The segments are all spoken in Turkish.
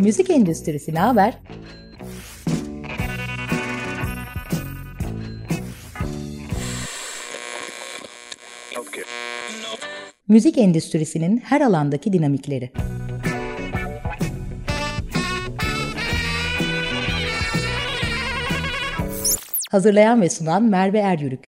Müzik endüstrisi ne haber? Müzik endüstrisinin her alandaki dinamikleri. Hazırlayan ve sunan Merve Eryürük.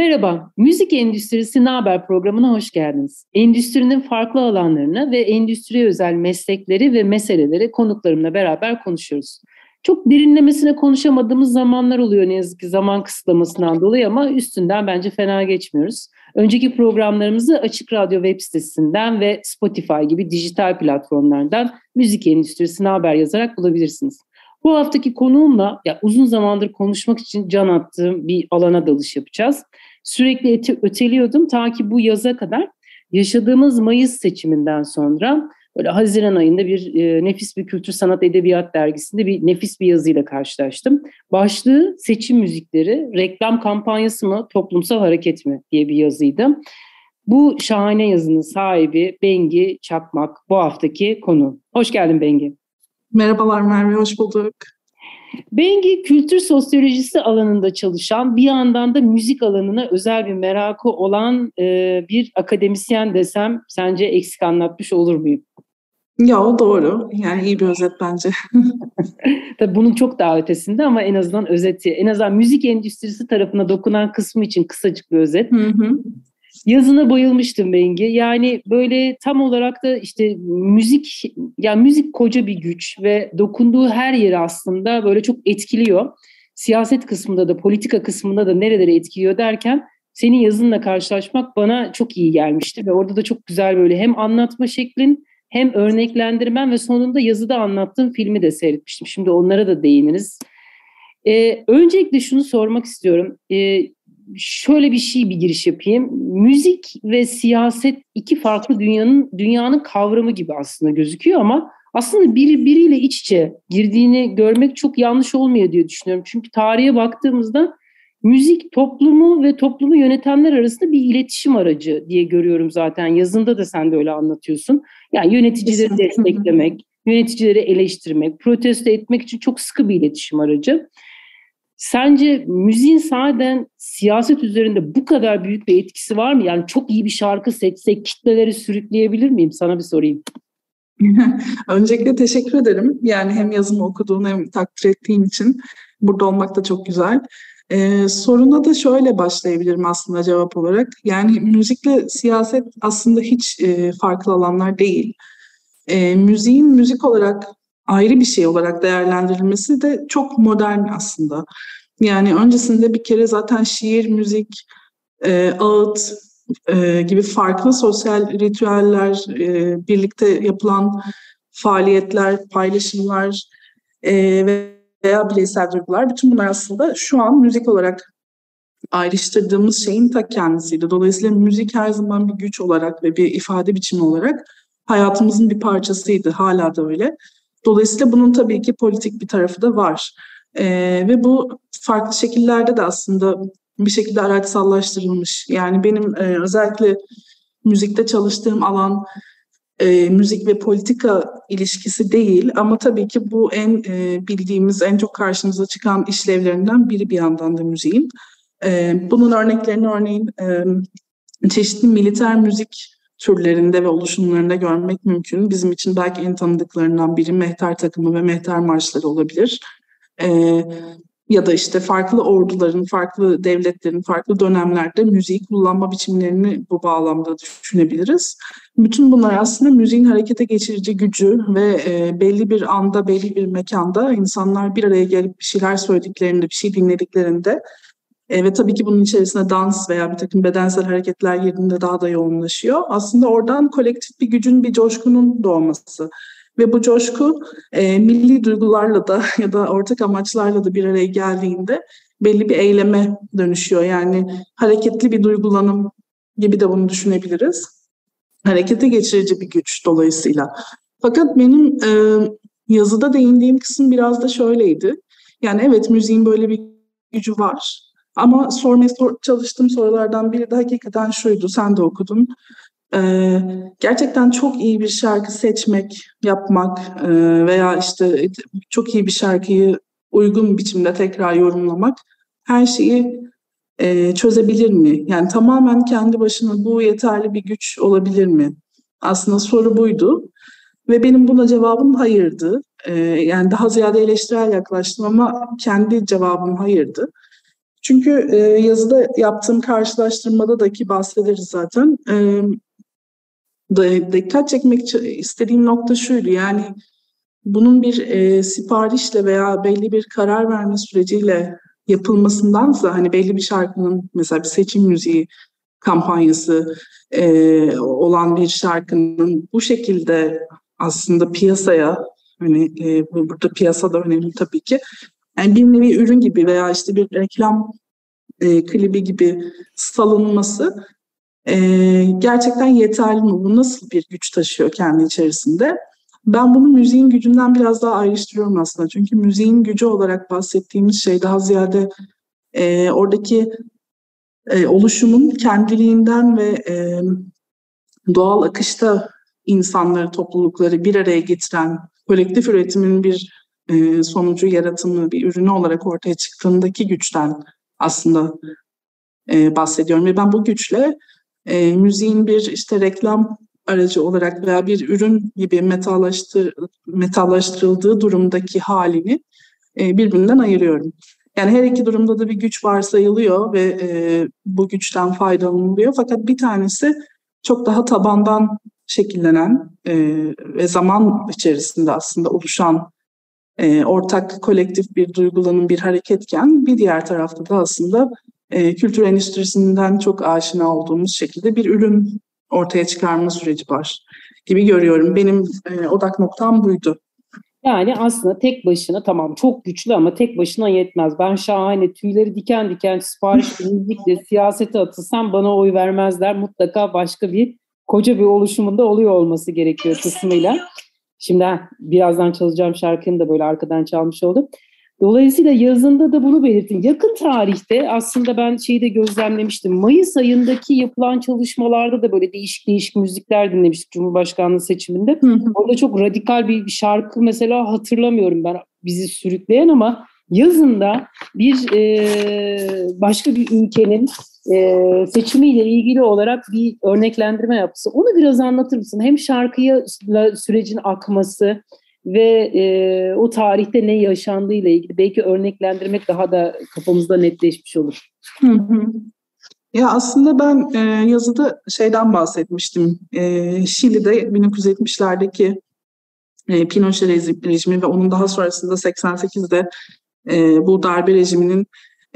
Merhaba, Müzik Endüstrisi Ne Haber programına hoş geldiniz. Endüstrinin farklı alanlarını ve endüstriye özel meslekleri ve meseleleri konuklarımla beraber konuşuyoruz. Çok derinlemesine konuşamadığımız zamanlar oluyor ne yazık ki zaman kısıtlamasından dolayı ama üstünden bence fena geçmiyoruz. Önceki programlarımızı Açık Radyo web sitesinden ve Spotify gibi dijital platformlardan Müzik Endüstrisi Ne Haber yazarak bulabilirsiniz. Bu haftaki konuğumla ya uzun zamandır konuşmak için can attığım bir alana dalış yapacağız. Sürekli öteliyordum ta ki bu yaza kadar yaşadığımız Mayıs seçiminden sonra böyle Haziran ayında bir e, nefis bir kültür sanat edebiyat dergisinde bir nefis bir yazıyla karşılaştım. Başlığı seçim müzikleri, reklam kampanyası mı, toplumsal hareket mi diye bir yazıydı. Bu şahane yazının sahibi Bengi Çakmak bu haftaki konu. Hoş geldin Bengi. Merhabalar Merve, hoş bulduk. Bengi kültür sosyolojisi alanında çalışan, bir yandan da müzik alanına özel bir merakı olan e, bir akademisyen desem sence eksik anlatmış olur muyum? Ya o doğru. Yani iyi bir özet bence. Tabii bunun çok daha ötesinde ama en azından özeti, en azından müzik endüstrisi tarafına dokunan kısmı için kısacık bir özet. Hı hı. Yazına bayılmıştım Bengi. Yani böyle tam olarak da işte müzik, yani müzik koca bir güç ve dokunduğu her yeri aslında böyle çok etkiliyor. Siyaset kısmında da, politika kısmında da nereleri etkiliyor derken senin yazınla karşılaşmak bana çok iyi gelmişti ve orada da çok güzel böyle hem anlatma şeklin hem örneklendirmen ve sonunda yazıda anlattığım filmi de seyretmiştim. Şimdi onlara da değiniriz. Ee, öncelikle şunu sormak istiyorum. Ee, şöyle bir şey bir giriş yapayım. Müzik ve siyaset iki farklı dünyanın dünyanın kavramı gibi aslında gözüküyor ama aslında biri biriyle iç içe girdiğini görmek çok yanlış olmuyor diye düşünüyorum. Çünkü tarihe baktığımızda müzik toplumu ve toplumu yönetenler arasında bir iletişim aracı diye görüyorum zaten. Yazında da sen de öyle anlatıyorsun. Yani yöneticileri desteklemek, yöneticileri eleştirmek, protesto etmek için çok sıkı bir iletişim aracı. Sence müziğin sahiden siyaset üzerinde bu kadar büyük bir etkisi var mı? Yani çok iyi bir şarkı seçsek kitleleri sürükleyebilir miyim? Sana bir sorayım. Öncelikle teşekkür ederim. Yani hem yazımı okuduğun hem takdir ettiğin için burada olmak da çok güzel. Ee, soruna da şöyle başlayabilirim aslında cevap olarak. Yani müzikle siyaset aslında hiç e, farklı alanlar değil. E, müziğin müzik olarak ayrı bir şey olarak değerlendirilmesi de çok modern aslında. Yani öncesinde bir kere zaten şiir, müzik, e, ağıt e, gibi farklı sosyal ritüeller, e, birlikte yapılan faaliyetler, paylaşımlar e, veya bireysel duygular, bütün bunlar aslında şu an müzik olarak ayrıştırdığımız şeyin ta kendisiydi. Dolayısıyla müzik her zaman bir güç olarak ve bir ifade biçimi olarak hayatımızın bir parçasıydı. Hala da öyle. Dolayısıyla bunun tabii ki politik bir tarafı da var. E, ve bu farklı şekillerde de aslında bir şekilde araçsallaştırılmış. Yani benim e, özellikle müzikte çalıştığım alan e, müzik ve politika ilişkisi değil ama tabii ki bu en e, bildiğimiz, en çok karşımıza çıkan işlevlerinden biri bir yandan da müziğin. E, bunun örneklerini örneğin e, çeşitli militer müzik türlerinde ve oluşumlarında görmek mümkün. Bizim için belki en tanıdıklarından biri mehter takımı ve mehter marşları olabilir. Ee, ya da işte farklı orduların, farklı devletlerin, farklı dönemlerde müziği kullanma biçimlerini bu bağlamda düşünebiliriz. Bütün bunlar aslında müziğin harekete geçirici gücü ve e, belli bir anda, belli bir mekanda insanlar bir araya gelip bir şeyler söylediklerinde, bir şey dinlediklerinde e, ve tabii ki bunun içerisinde dans veya bir takım bedensel hareketler girdiğinde daha da yoğunlaşıyor. Aslında oradan kolektif bir gücün, bir coşkunun doğması. Ve bu coşku e, milli duygularla da ya da ortak amaçlarla da bir araya geldiğinde belli bir eyleme dönüşüyor. Yani hareketli bir duygulanım gibi de bunu düşünebiliriz. Harekete geçirici bir güç dolayısıyla. Fakat benim e, yazıda değindiğim kısım biraz da şöyleydi. Yani evet müziğin böyle bir gücü var. Ama sormaya sor, çalıştığım sorulardan biri de hakikaten şuydu, sen de okudun. Ee, gerçekten çok iyi bir şarkı seçmek, yapmak e, veya işte çok iyi bir şarkıyı uygun biçimde tekrar yorumlamak her şeyi e, çözebilir mi? Yani tamamen kendi başına bu yeterli bir güç olabilir mi? Aslında soru buydu. Ve benim buna cevabım hayırdı. E, yani daha ziyade eleştirel yaklaştım ama kendi cevabım hayırdı. Çünkü e, yazıda yaptığım karşılaştırmada da ki bahsederiz zaten. E, dikkat çekmek istediğim nokta şuydu. Yani bunun bir e, siparişle veya belli bir karar verme süreciyle yapılmasındansa hani belli bir şarkının mesela bir seçim müziği kampanyası e, olan bir şarkının bu şekilde aslında piyasaya hani e, burada piyasa da önemli tabii ki yani bir nevi ürün gibi veya işte bir reklam e, klibi gibi salınması e, gerçekten yeterli mi? Bu nasıl bir güç taşıyor kendi içerisinde? Ben bunu müziğin gücünden biraz daha ayrıştırıyorum aslında. Çünkü müziğin gücü olarak bahsettiğimiz şey daha ziyade e, oradaki e, oluşumun kendiliğinden ve e, doğal akışta insanları, toplulukları bir araya getiren kolektif üretimin bir e, sonucu, yaratımı, bir ürünü olarak ortaya çıktığındaki güçten aslında e, bahsediyorum. Ve ben bu güçle e, müziğin bir işte reklam aracı olarak veya bir ürün gibi metallaştır, metallaştırıldığı durumdaki halini birbirinden ayırıyorum. Yani her iki durumda da bir güç varsayılıyor ve bu güçten faydalanılıyor. Fakat bir tanesi çok daha tabandan şekillenen e, ve zaman içerisinde aslında oluşan e, ortak kolektif bir duygulanın bir hareketken bir diğer tarafta da aslında e, kültür endüstrisinden çok aşina olduğumuz şekilde bir ürün ortaya çıkarma süreci var gibi görüyorum. Benim e, odak noktam buydu. Yani aslında tek başına tamam çok güçlü ama tek başına yetmez. Ben şahane tüyleri diken diken sipariş müzikle siyasete atılsam bana oy vermezler. Mutlaka başka bir koca bir oluşumunda oluyor olması gerekiyor kısmıyla. Şimdi birazdan çalacağım şarkını da böyle arkadan çalmış oldum. Dolayısıyla yazında da bunu belirttim. Yakın tarihte aslında ben şeyi de gözlemlemiştim. Mayıs ayındaki yapılan çalışmalarda da böyle değişik değişik müzikler dinlemiştik Cumhurbaşkanlığı seçiminde. Hı hı. Orada çok radikal bir şarkı mesela hatırlamıyorum ben bizi sürükleyen ama yazında bir e, başka bir ülkenin e, seçimiyle ilgili olarak bir örneklendirme yapısı. Onu biraz anlatır mısın? Hem şarkıya sürecin akması ve e, o tarihte ne yaşandığıyla ilgili belki örneklendirmek daha da kafamızda netleşmiş olur. Hı hı. Ya aslında ben e, yazıda şeyden bahsetmiştim. E, Şili'de 1970'lerdeki e, Pinochet rejimi ve onun daha sonrasında 88'de e, bu darbe rejiminin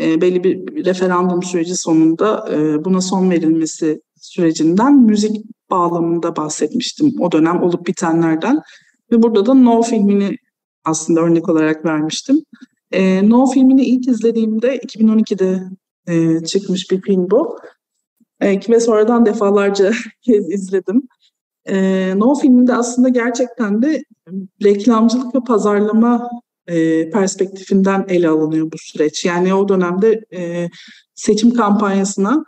e, belli bir referandum süreci sonunda e, buna son verilmesi sürecinden müzik bağlamında bahsetmiştim o dönem olup bitenlerden. Ve burada da No filmini aslında örnek olarak vermiştim. E, no filmini ilk izlediğimde 2012'de e, çıkmış bir film bu. E, ve sonradan defalarca izledim. E, no filminde aslında gerçekten de reklamcılık ve pazarlama e, perspektifinden ele alınıyor bu süreç. Yani o dönemde e, seçim kampanyasına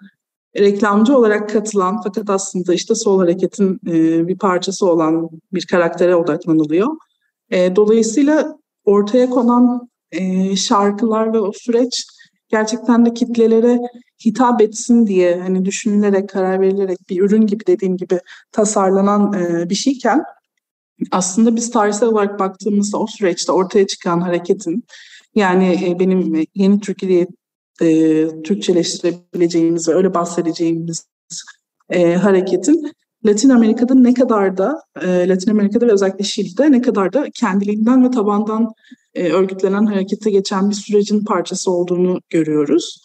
reklamcı olarak katılan fakat aslında işte sol hareketin e, bir parçası olan bir karaktere odaklanılıyor. E, dolayısıyla ortaya konan e, şarkılar ve o süreç gerçekten de kitlelere hitap etsin diye hani düşünülerek, karar verilerek bir ürün gibi dediğim gibi tasarlanan e, bir şeyken aslında biz tarihsel olarak baktığımızda o süreçte ortaya çıkan hareketin yani e, benim yeni Türkiye e, Türkçeleştirebileceğimiz ve öyle bahsedeceğimiz e, hareketin Latin Amerika'da ne kadar da e, Latin Amerika'da ve özellikle Şili'de ne kadar da kendiliğinden ve tabandan e, örgütlenen harekete geçen bir sürecin parçası olduğunu görüyoruz.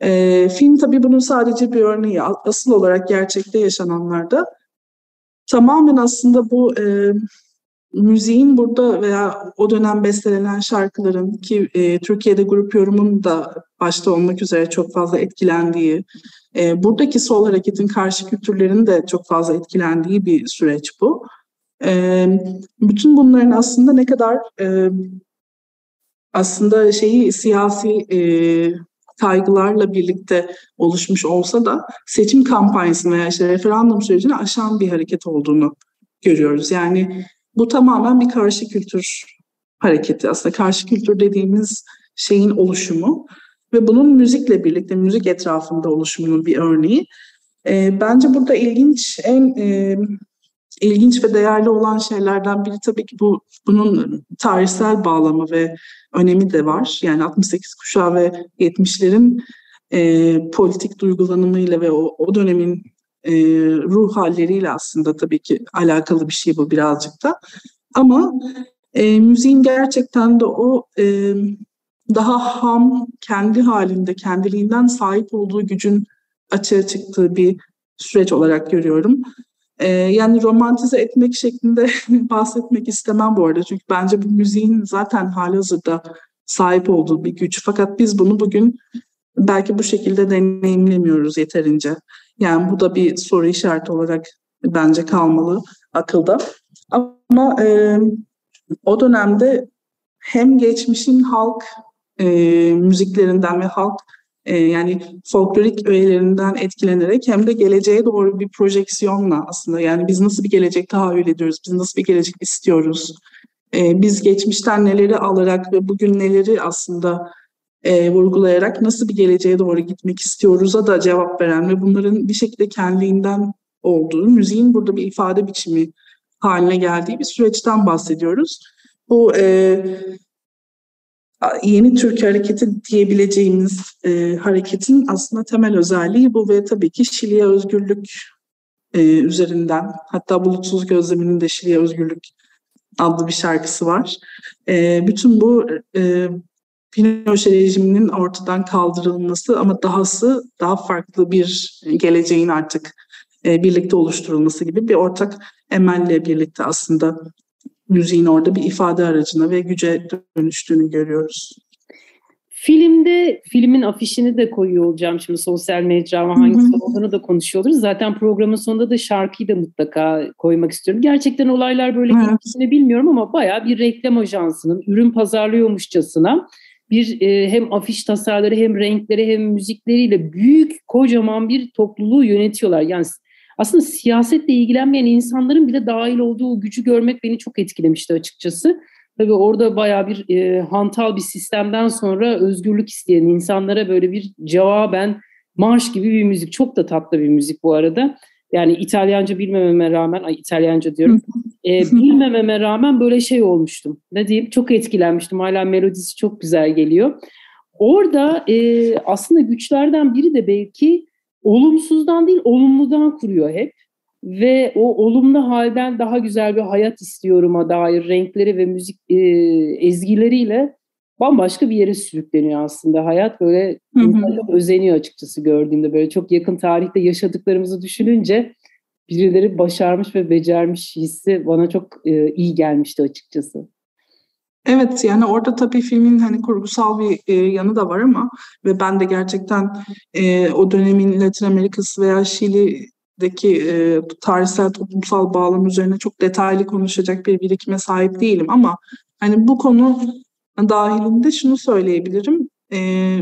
E, film tabii bunun sadece bir örneği. Asıl olarak gerçekte yaşananlarda tamamen aslında bu e, müziğin burada veya o dönem bestelenen şarkıların ki e, Türkiye'de grup yorumun da başta olmak üzere çok fazla etkilendiği, e, buradaki sol hareketin karşı kültürlerin de çok fazla etkilendiği bir süreç bu. E, bütün bunların aslında ne kadar e, aslında şeyi siyasi e, kaygılarla birlikte oluşmuş olsa da seçim kampanyasını veya işte referandum sürecini aşan bir hareket olduğunu görüyoruz. Yani bu tamamen bir karşı kültür hareketi. Aslında karşı kültür dediğimiz şeyin oluşumu ve bunun müzikle birlikte, müzik etrafında oluşumunun bir örneği. E, bence burada ilginç, en e, ilginç ve değerli olan şeylerden biri tabii ki bu bunun tarihsel bağlamı ve önemi de var. Yani 68 kuşağı ve 70'lerin e, politik duygulanımıyla ve o, o dönemin e, ruh halleriyle aslında tabii ki alakalı bir şey bu birazcık da. Ama e, müziğin gerçekten de o e, daha ham, kendi halinde, kendiliğinden sahip olduğu gücün açığa çıktığı bir süreç olarak görüyorum. Ee, yani romantize etmek şeklinde bahsetmek istemem bu arada. Çünkü bence bu müziğin zaten hali hazırda sahip olduğu bir güç. Fakat biz bunu bugün belki bu şekilde deneyimlemiyoruz yeterince. Yani bu da bir soru işareti olarak bence kalmalı akılda. Ama e, o dönemde hem geçmişin halk e, müziklerinden ve halk e, yani folklorik öğelerinden etkilenerek hem de geleceğe doğru bir projeksiyonla aslında yani biz nasıl bir gelecek tahayyül ediyoruz, biz nasıl bir gelecek istiyoruz, e, biz geçmişten neleri alarak ve bugün neleri aslında e, vurgulayarak nasıl bir geleceğe doğru gitmek istiyoruz'a da cevap veren ve bunların bir şekilde kendiliğinden olduğu, müziğin burada bir ifade biçimi haline geldiği bir süreçten bahsediyoruz. Bu e, yeni Türk hareketi diyebileceğimiz e, hareketin aslında temel özelliği bu ve tabii ki Şili'ye özgürlük e, üzerinden hatta Bulutsuz Gözleminin de Şili'ye özgürlük adlı bir şarkısı var. E, bütün bu e, Pinochet rejiminin ortadan kaldırılması ama dahası daha farklı bir geleceğin artık e, birlikte oluşturulması gibi bir ortak emelle birlikte aslında müziğin orada bir ifade aracına ve güce dönüştüğünü görüyoruz. Filmde, filmin afişini de koyuyor olacağım şimdi sosyal mecrama hangisi olduğunu da konuşuyoruz. Zaten programın sonunda da şarkıyı da mutlaka koymak istiyorum. Gerçekten olaylar böyle evet. bilmiyorum ama bayağı bir reklam ajansının ürün pazarlıyormuşçasına bir e, hem afiş tasarları hem renkleri hem müzikleriyle büyük kocaman bir topluluğu yönetiyorlar. Yani aslında siyasetle ilgilenmeyen insanların bile dahil olduğu gücü görmek beni çok etkilemişti açıkçası. Tabii orada bayağı bir e, hantal bir sistemden sonra özgürlük isteyen insanlara böyle bir cevaben marş gibi bir müzik. Çok da tatlı bir müzik bu arada. Yani İtalyanca bilmememe rağmen, ay İtalyanca diyorum, e, bilmememe rağmen böyle şey olmuştum. Ne diyeyim, çok etkilenmiştim. Hala melodisi çok güzel geliyor. Orada e, aslında güçlerden biri de belki olumsuzdan değil olumludan kuruyor hep. Ve o olumlu halden daha güzel bir hayat istiyorum'a dair renkleri ve müzik e, ezgileriyle bambaşka bir yere sürükleniyor aslında. Hayat böyle çok özeniyor açıkçası gördüğümde. Böyle çok yakın tarihte yaşadıklarımızı düşününce birileri başarmış ve becermiş hissi bana çok e, iyi gelmişti açıkçası. Evet yani orada tabii filmin hani kurgusal bir e, yanı da var ama ve ben de gerçekten e, o dönemin Latin Amerikası veya Şili'deki e, tarihsel toplumsal bağlam üzerine çok detaylı konuşacak bir birikime sahip değilim ama hani bu konu dahilinde şunu söyleyebilirim. E,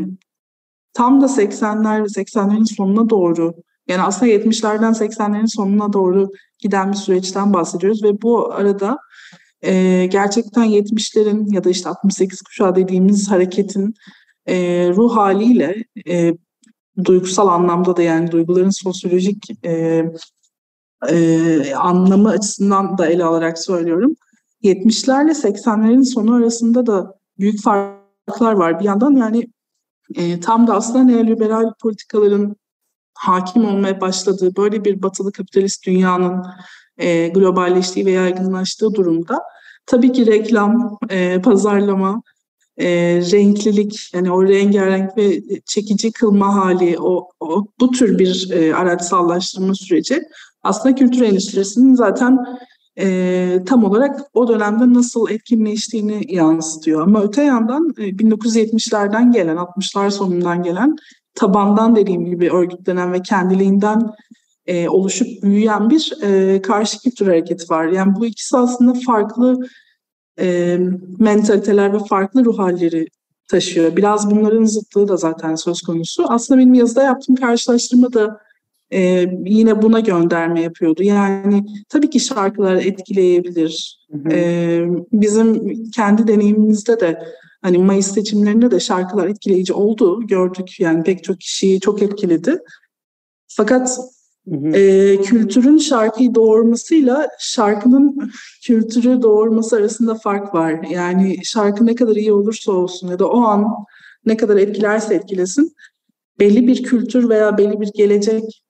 tam da 80'ler 80'lerin sonuna doğru yani aslında 70'lerden 80'lerin sonuna doğru giden bir süreçten bahsediyoruz ve bu arada e, gerçekten 70'lerin ya da işte 68 kuşağı dediğimiz hareketin e, ruh haliyle e, duygusal anlamda da yani duyguların sosyolojik e, e, anlamı açısından da ele alarak söylüyorum. 70'lerle 80'lerin sonu arasında da büyük farklar var. Bir yandan yani e, tam da aslında neoliberal politikaların hakim olmaya başladığı böyle bir batılı kapitalist dünyanın e, globalleştiği ve yaygınlaştığı durumda tabii ki reklam, e, pazarlama, e, renklilik yani o rengarenk ve çekici kılma hali o, o bu tür bir e, araçsallaştırma süreci aslında kültür endüstrisinin zaten e, tam olarak o dönemde nasıl etkinleştiğini yansıtıyor. Ama öte yandan e, 1970'lerden gelen, 60'lar sonundan gelen tabandan dediğim gibi örgütlenen ve kendiliğinden e, oluşup büyüyen bir e, karşı kültür hareketi var. Yani bu ikisi aslında farklı e, mentaliteler ve farklı ruh halleri taşıyor. Biraz bunların zıtlığı da zaten söz konusu. Aslında benim yazıda yaptığım karşılaştırma da e, yine buna gönderme yapıyordu. Yani tabii ki şarkılar etkileyebilir. Hı hı. E, bizim kendi deneyimimizde de hani Mayıs seçimlerinde de şarkılar etkileyici oldu. Gördük yani pek çok kişiyi çok etkiledi. Fakat. E, kültürün şarkıyı doğurmasıyla şarkının kültürü doğurması arasında fark var. Yani şarkı ne kadar iyi olursa olsun ya da o an ne kadar etkilerse etkilesin belli bir kültür veya belli bir gelecek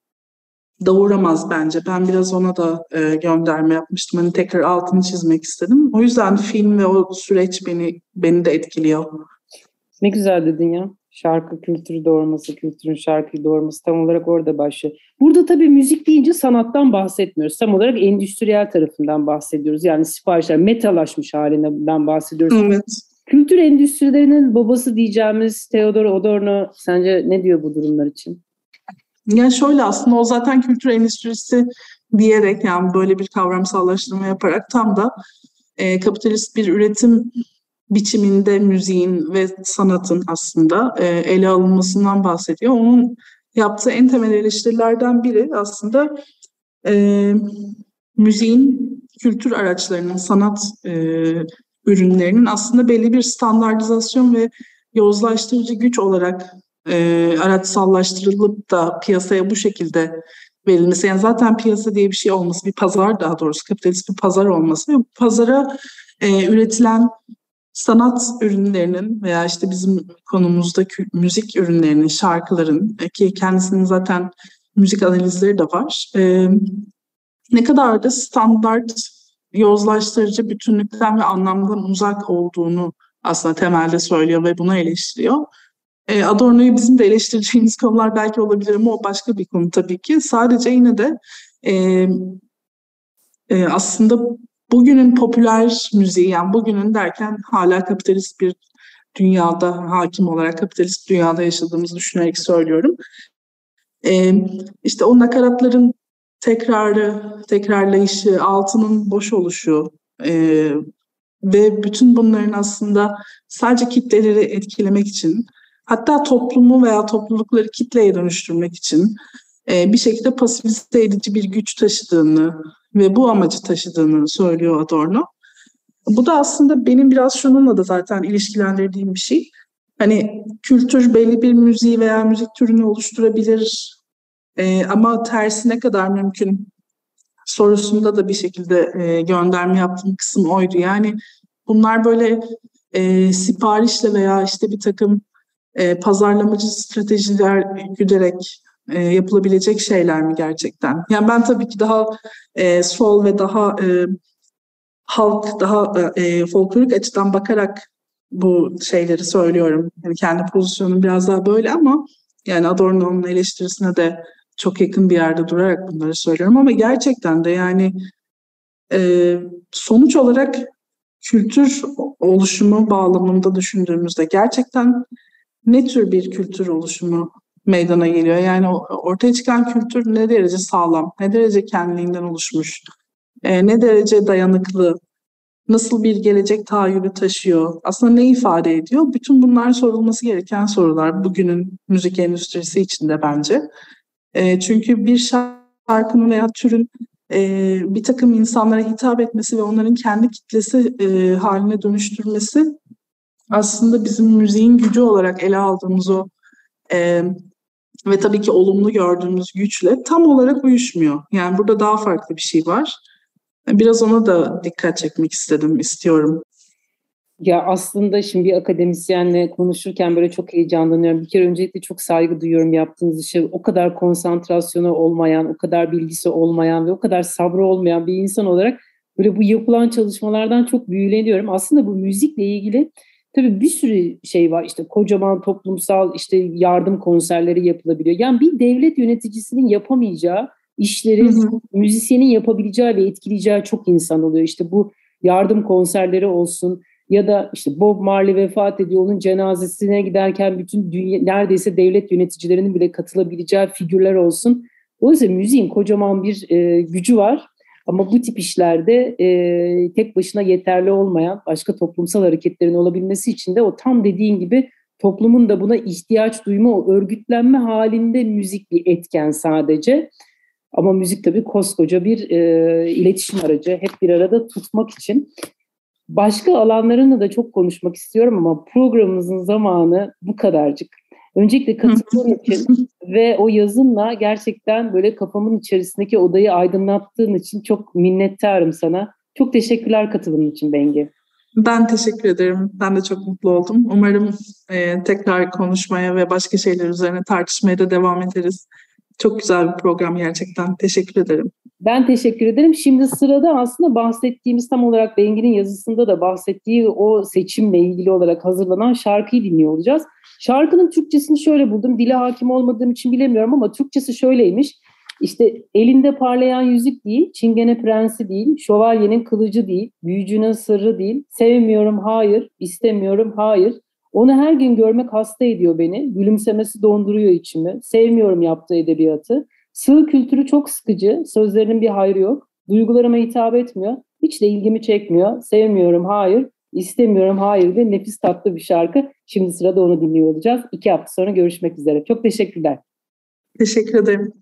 doğuramaz bence. Ben biraz ona da e, gönderme yapmıştım. Hani tekrar altını çizmek istedim. O yüzden film ve o süreç beni beni de etkiliyor. Ne güzel dedin ya şarkı kültürü doğurması, kültürün şarkıyı doğurması tam olarak orada başlıyor. Burada tabii müzik deyince sanattan bahsetmiyoruz. Tam olarak endüstriyel tarafından bahsediyoruz. Yani siparişler metalaşmış halinden bahsediyoruz. Evet. Kültür endüstrilerinin babası diyeceğimiz Theodor Adorno sence ne diyor bu durumlar için? Yani şöyle aslında o zaten kültür endüstrisi diyerek yani böyle bir kavramsallaştırma yaparak tam da e, kapitalist bir üretim biçiminde müziğin ve sanatın aslında e, ele alınmasından bahsediyor. Onun yaptığı en temel eleştirilerden biri aslında e, müziğin kültür araçlarının, sanat e, ürünlerinin aslında belli bir standartizasyon ve yozlaştırıcı güç olarak e, araçsallaştırılıp da piyasaya bu şekilde verilmesi. Yani zaten piyasa diye bir şey olması, bir pazar daha doğrusu kapitalist bir pazar olması bu pazara e, üretilen sanat ürünlerinin veya işte bizim konumuzda müzik ürünlerinin, şarkıların e, ki kendisinin zaten müzik analizleri de var. E, ne kadar da standart yozlaştırıcı bütünlükten ve anlamdan uzak olduğunu aslında temelde söylüyor ve bunu eleştiriyor. E, Adorno'yu bizim de eleştireceğimiz konular belki olabilir ama o başka bir konu tabii ki. Sadece yine de e, e, aslında bugünün popüler müziği yani bugünün derken hala kapitalist bir dünyada hakim olarak kapitalist dünyada yaşadığımızı düşünerek söylüyorum. Ee, işte o nakaratların tekrarı, tekrarlayışı, altının boş oluşu e, ve bütün bunların aslında sadece kitleleri etkilemek için hatta toplumu veya toplulukları kitleye dönüştürmek için bir şekilde pasifize edici bir güç taşıdığını ve bu amacı taşıdığını söylüyor Adorno. Bu da aslında benim biraz şununla da zaten ilişkilendirdiğim bir şey. Hani kültür belli bir müziği veya müzik türünü oluşturabilir e, ama tersi ne kadar mümkün sorusunda da bir şekilde e, gönderme yaptığım kısım oydu. Yani bunlar böyle e, siparişle veya işte bir takım e, pazarlamacı stratejiler güderek e, yapılabilecek şeyler mi gerçekten? Yani ben tabii ki daha e, sol ve daha e, halk, daha e, folklorik açıdan bakarak bu şeyleri söylüyorum. Yani kendi pozisyonum biraz daha böyle ama yani Adorno'nun eleştirisine de çok yakın bir yerde durarak bunları söylüyorum ama gerçekten de yani e, sonuç olarak kültür oluşumu bağlamında düşündüğümüzde gerçekten ne tür bir kültür oluşumu meydana geliyor. Yani ortaya çıkan kültür ne derece sağlam, ne derece kendiliğinden oluşmuş, e, ne derece dayanıklı, nasıl bir gelecek tahayyülü taşıyor, aslında ne ifade ediyor? Bütün bunlar sorulması gereken sorular bugünün müzik endüstrisi içinde bence. E, çünkü bir şarkının veya türün e, bir takım insanlara hitap etmesi ve onların kendi kitlesi haline dönüştürmesi aslında bizim müziğin gücü olarak ele aldığımız o ve tabii ki olumlu gördüğümüz güçle tam olarak uyuşmuyor. Yani burada daha farklı bir şey var. Biraz ona da dikkat çekmek istedim, istiyorum. Ya aslında şimdi bir akademisyenle konuşurken böyle çok heyecanlanıyorum. Bir kere öncelikle çok saygı duyuyorum yaptığınız işe. O kadar konsantrasyonu olmayan, o kadar bilgisi olmayan ve o kadar sabrı olmayan bir insan olarak böyle bu yapılan çalışmalardan çok büyüleniyorum. Aslında bu müzikle ilgili Tabii bir sürü şey var işte kocaman toplumsal işte yardım konserleri yapılabiliyor. Yani bir devlet yöneticisinin yapamayacağı işleri hı hı. müzisyenin yapabileceği ve etkileyeceği çok insan oluyor. İşte bu yardım konserleri olsun ya da işte Bob Marley vefat ediyor onun cenazesine giderken bütün dünya, neredeyse devlet yöneticilerinin bile katılabileceği figürler olsun. Dolayısıyla müziğin kocaman bir e, gücü var. Ama bu tip işlerde e, tek başına yeterli olmayan başka toplumsal hareketlerin olabilmesi için de o tam dediğin gibi toplumun da buna ihtiyaç duyma, o örgütlenme halinde müzik bir etken sadece. Ama müzik tabii koskoca bir e, iletişim aracı. Hep bir arada tutmak için. Başka alanlarını da çok konuşmak istiyorum ama programımızın zamanı bu kadarcık. Öncelikle katıldığın için ve o yazınla gerçekten böyle kafamın içerisindeki odayı aydınlattığın için çok minnettarım sana. Çok teşekkürler katılımın için Bengi. Ben teşekkür ederim. Ben de çok mutlu oldum. Umarım e, tekrar konuşmaya ve başka şeyler üzerine tartışmaya da devam ederiz. Çok güzel bir program gerçekten. Teşekkür ederim. Ben teşekkür ederim. Şimdi sırada aslında bahsettiğimiz tam olarak Bengi'nin yazısında da bahsettiği o seçimle ilgili olarak hazırlanan şarkıyı dinliyor olacağız. Şarkının Türkçesini şöyle buldum. Dile hakim olmadığım için bilemiyorum ama Türkçesi şöyleymiş. İşte elinde parlayan yüzük değil, çingene prensi değil, şövalyenin kılıcı değil, büyücünün sırrı değil, sevmiyorum hayır, istemiyorum hayır. Onu her gün görmek hasta ediyor beni, gülümsemesi donduruyor içimi, sevmiyorum yaptığı edebiyatı. Sığ kültürü çok sıkıcı, sözlerinin bir hayrı yok, duygularıma hitap etmiyor, hiç de ilgimi çekmiyor, sevmiyorum hayır, istemiyorum hayır ve nefis tatlı bir şarkı. Şimdi sırada onu dinliyor olacağız. İki hafta sonra görüşmek üzere. Çok teşekkürler. Teşekkür ederim.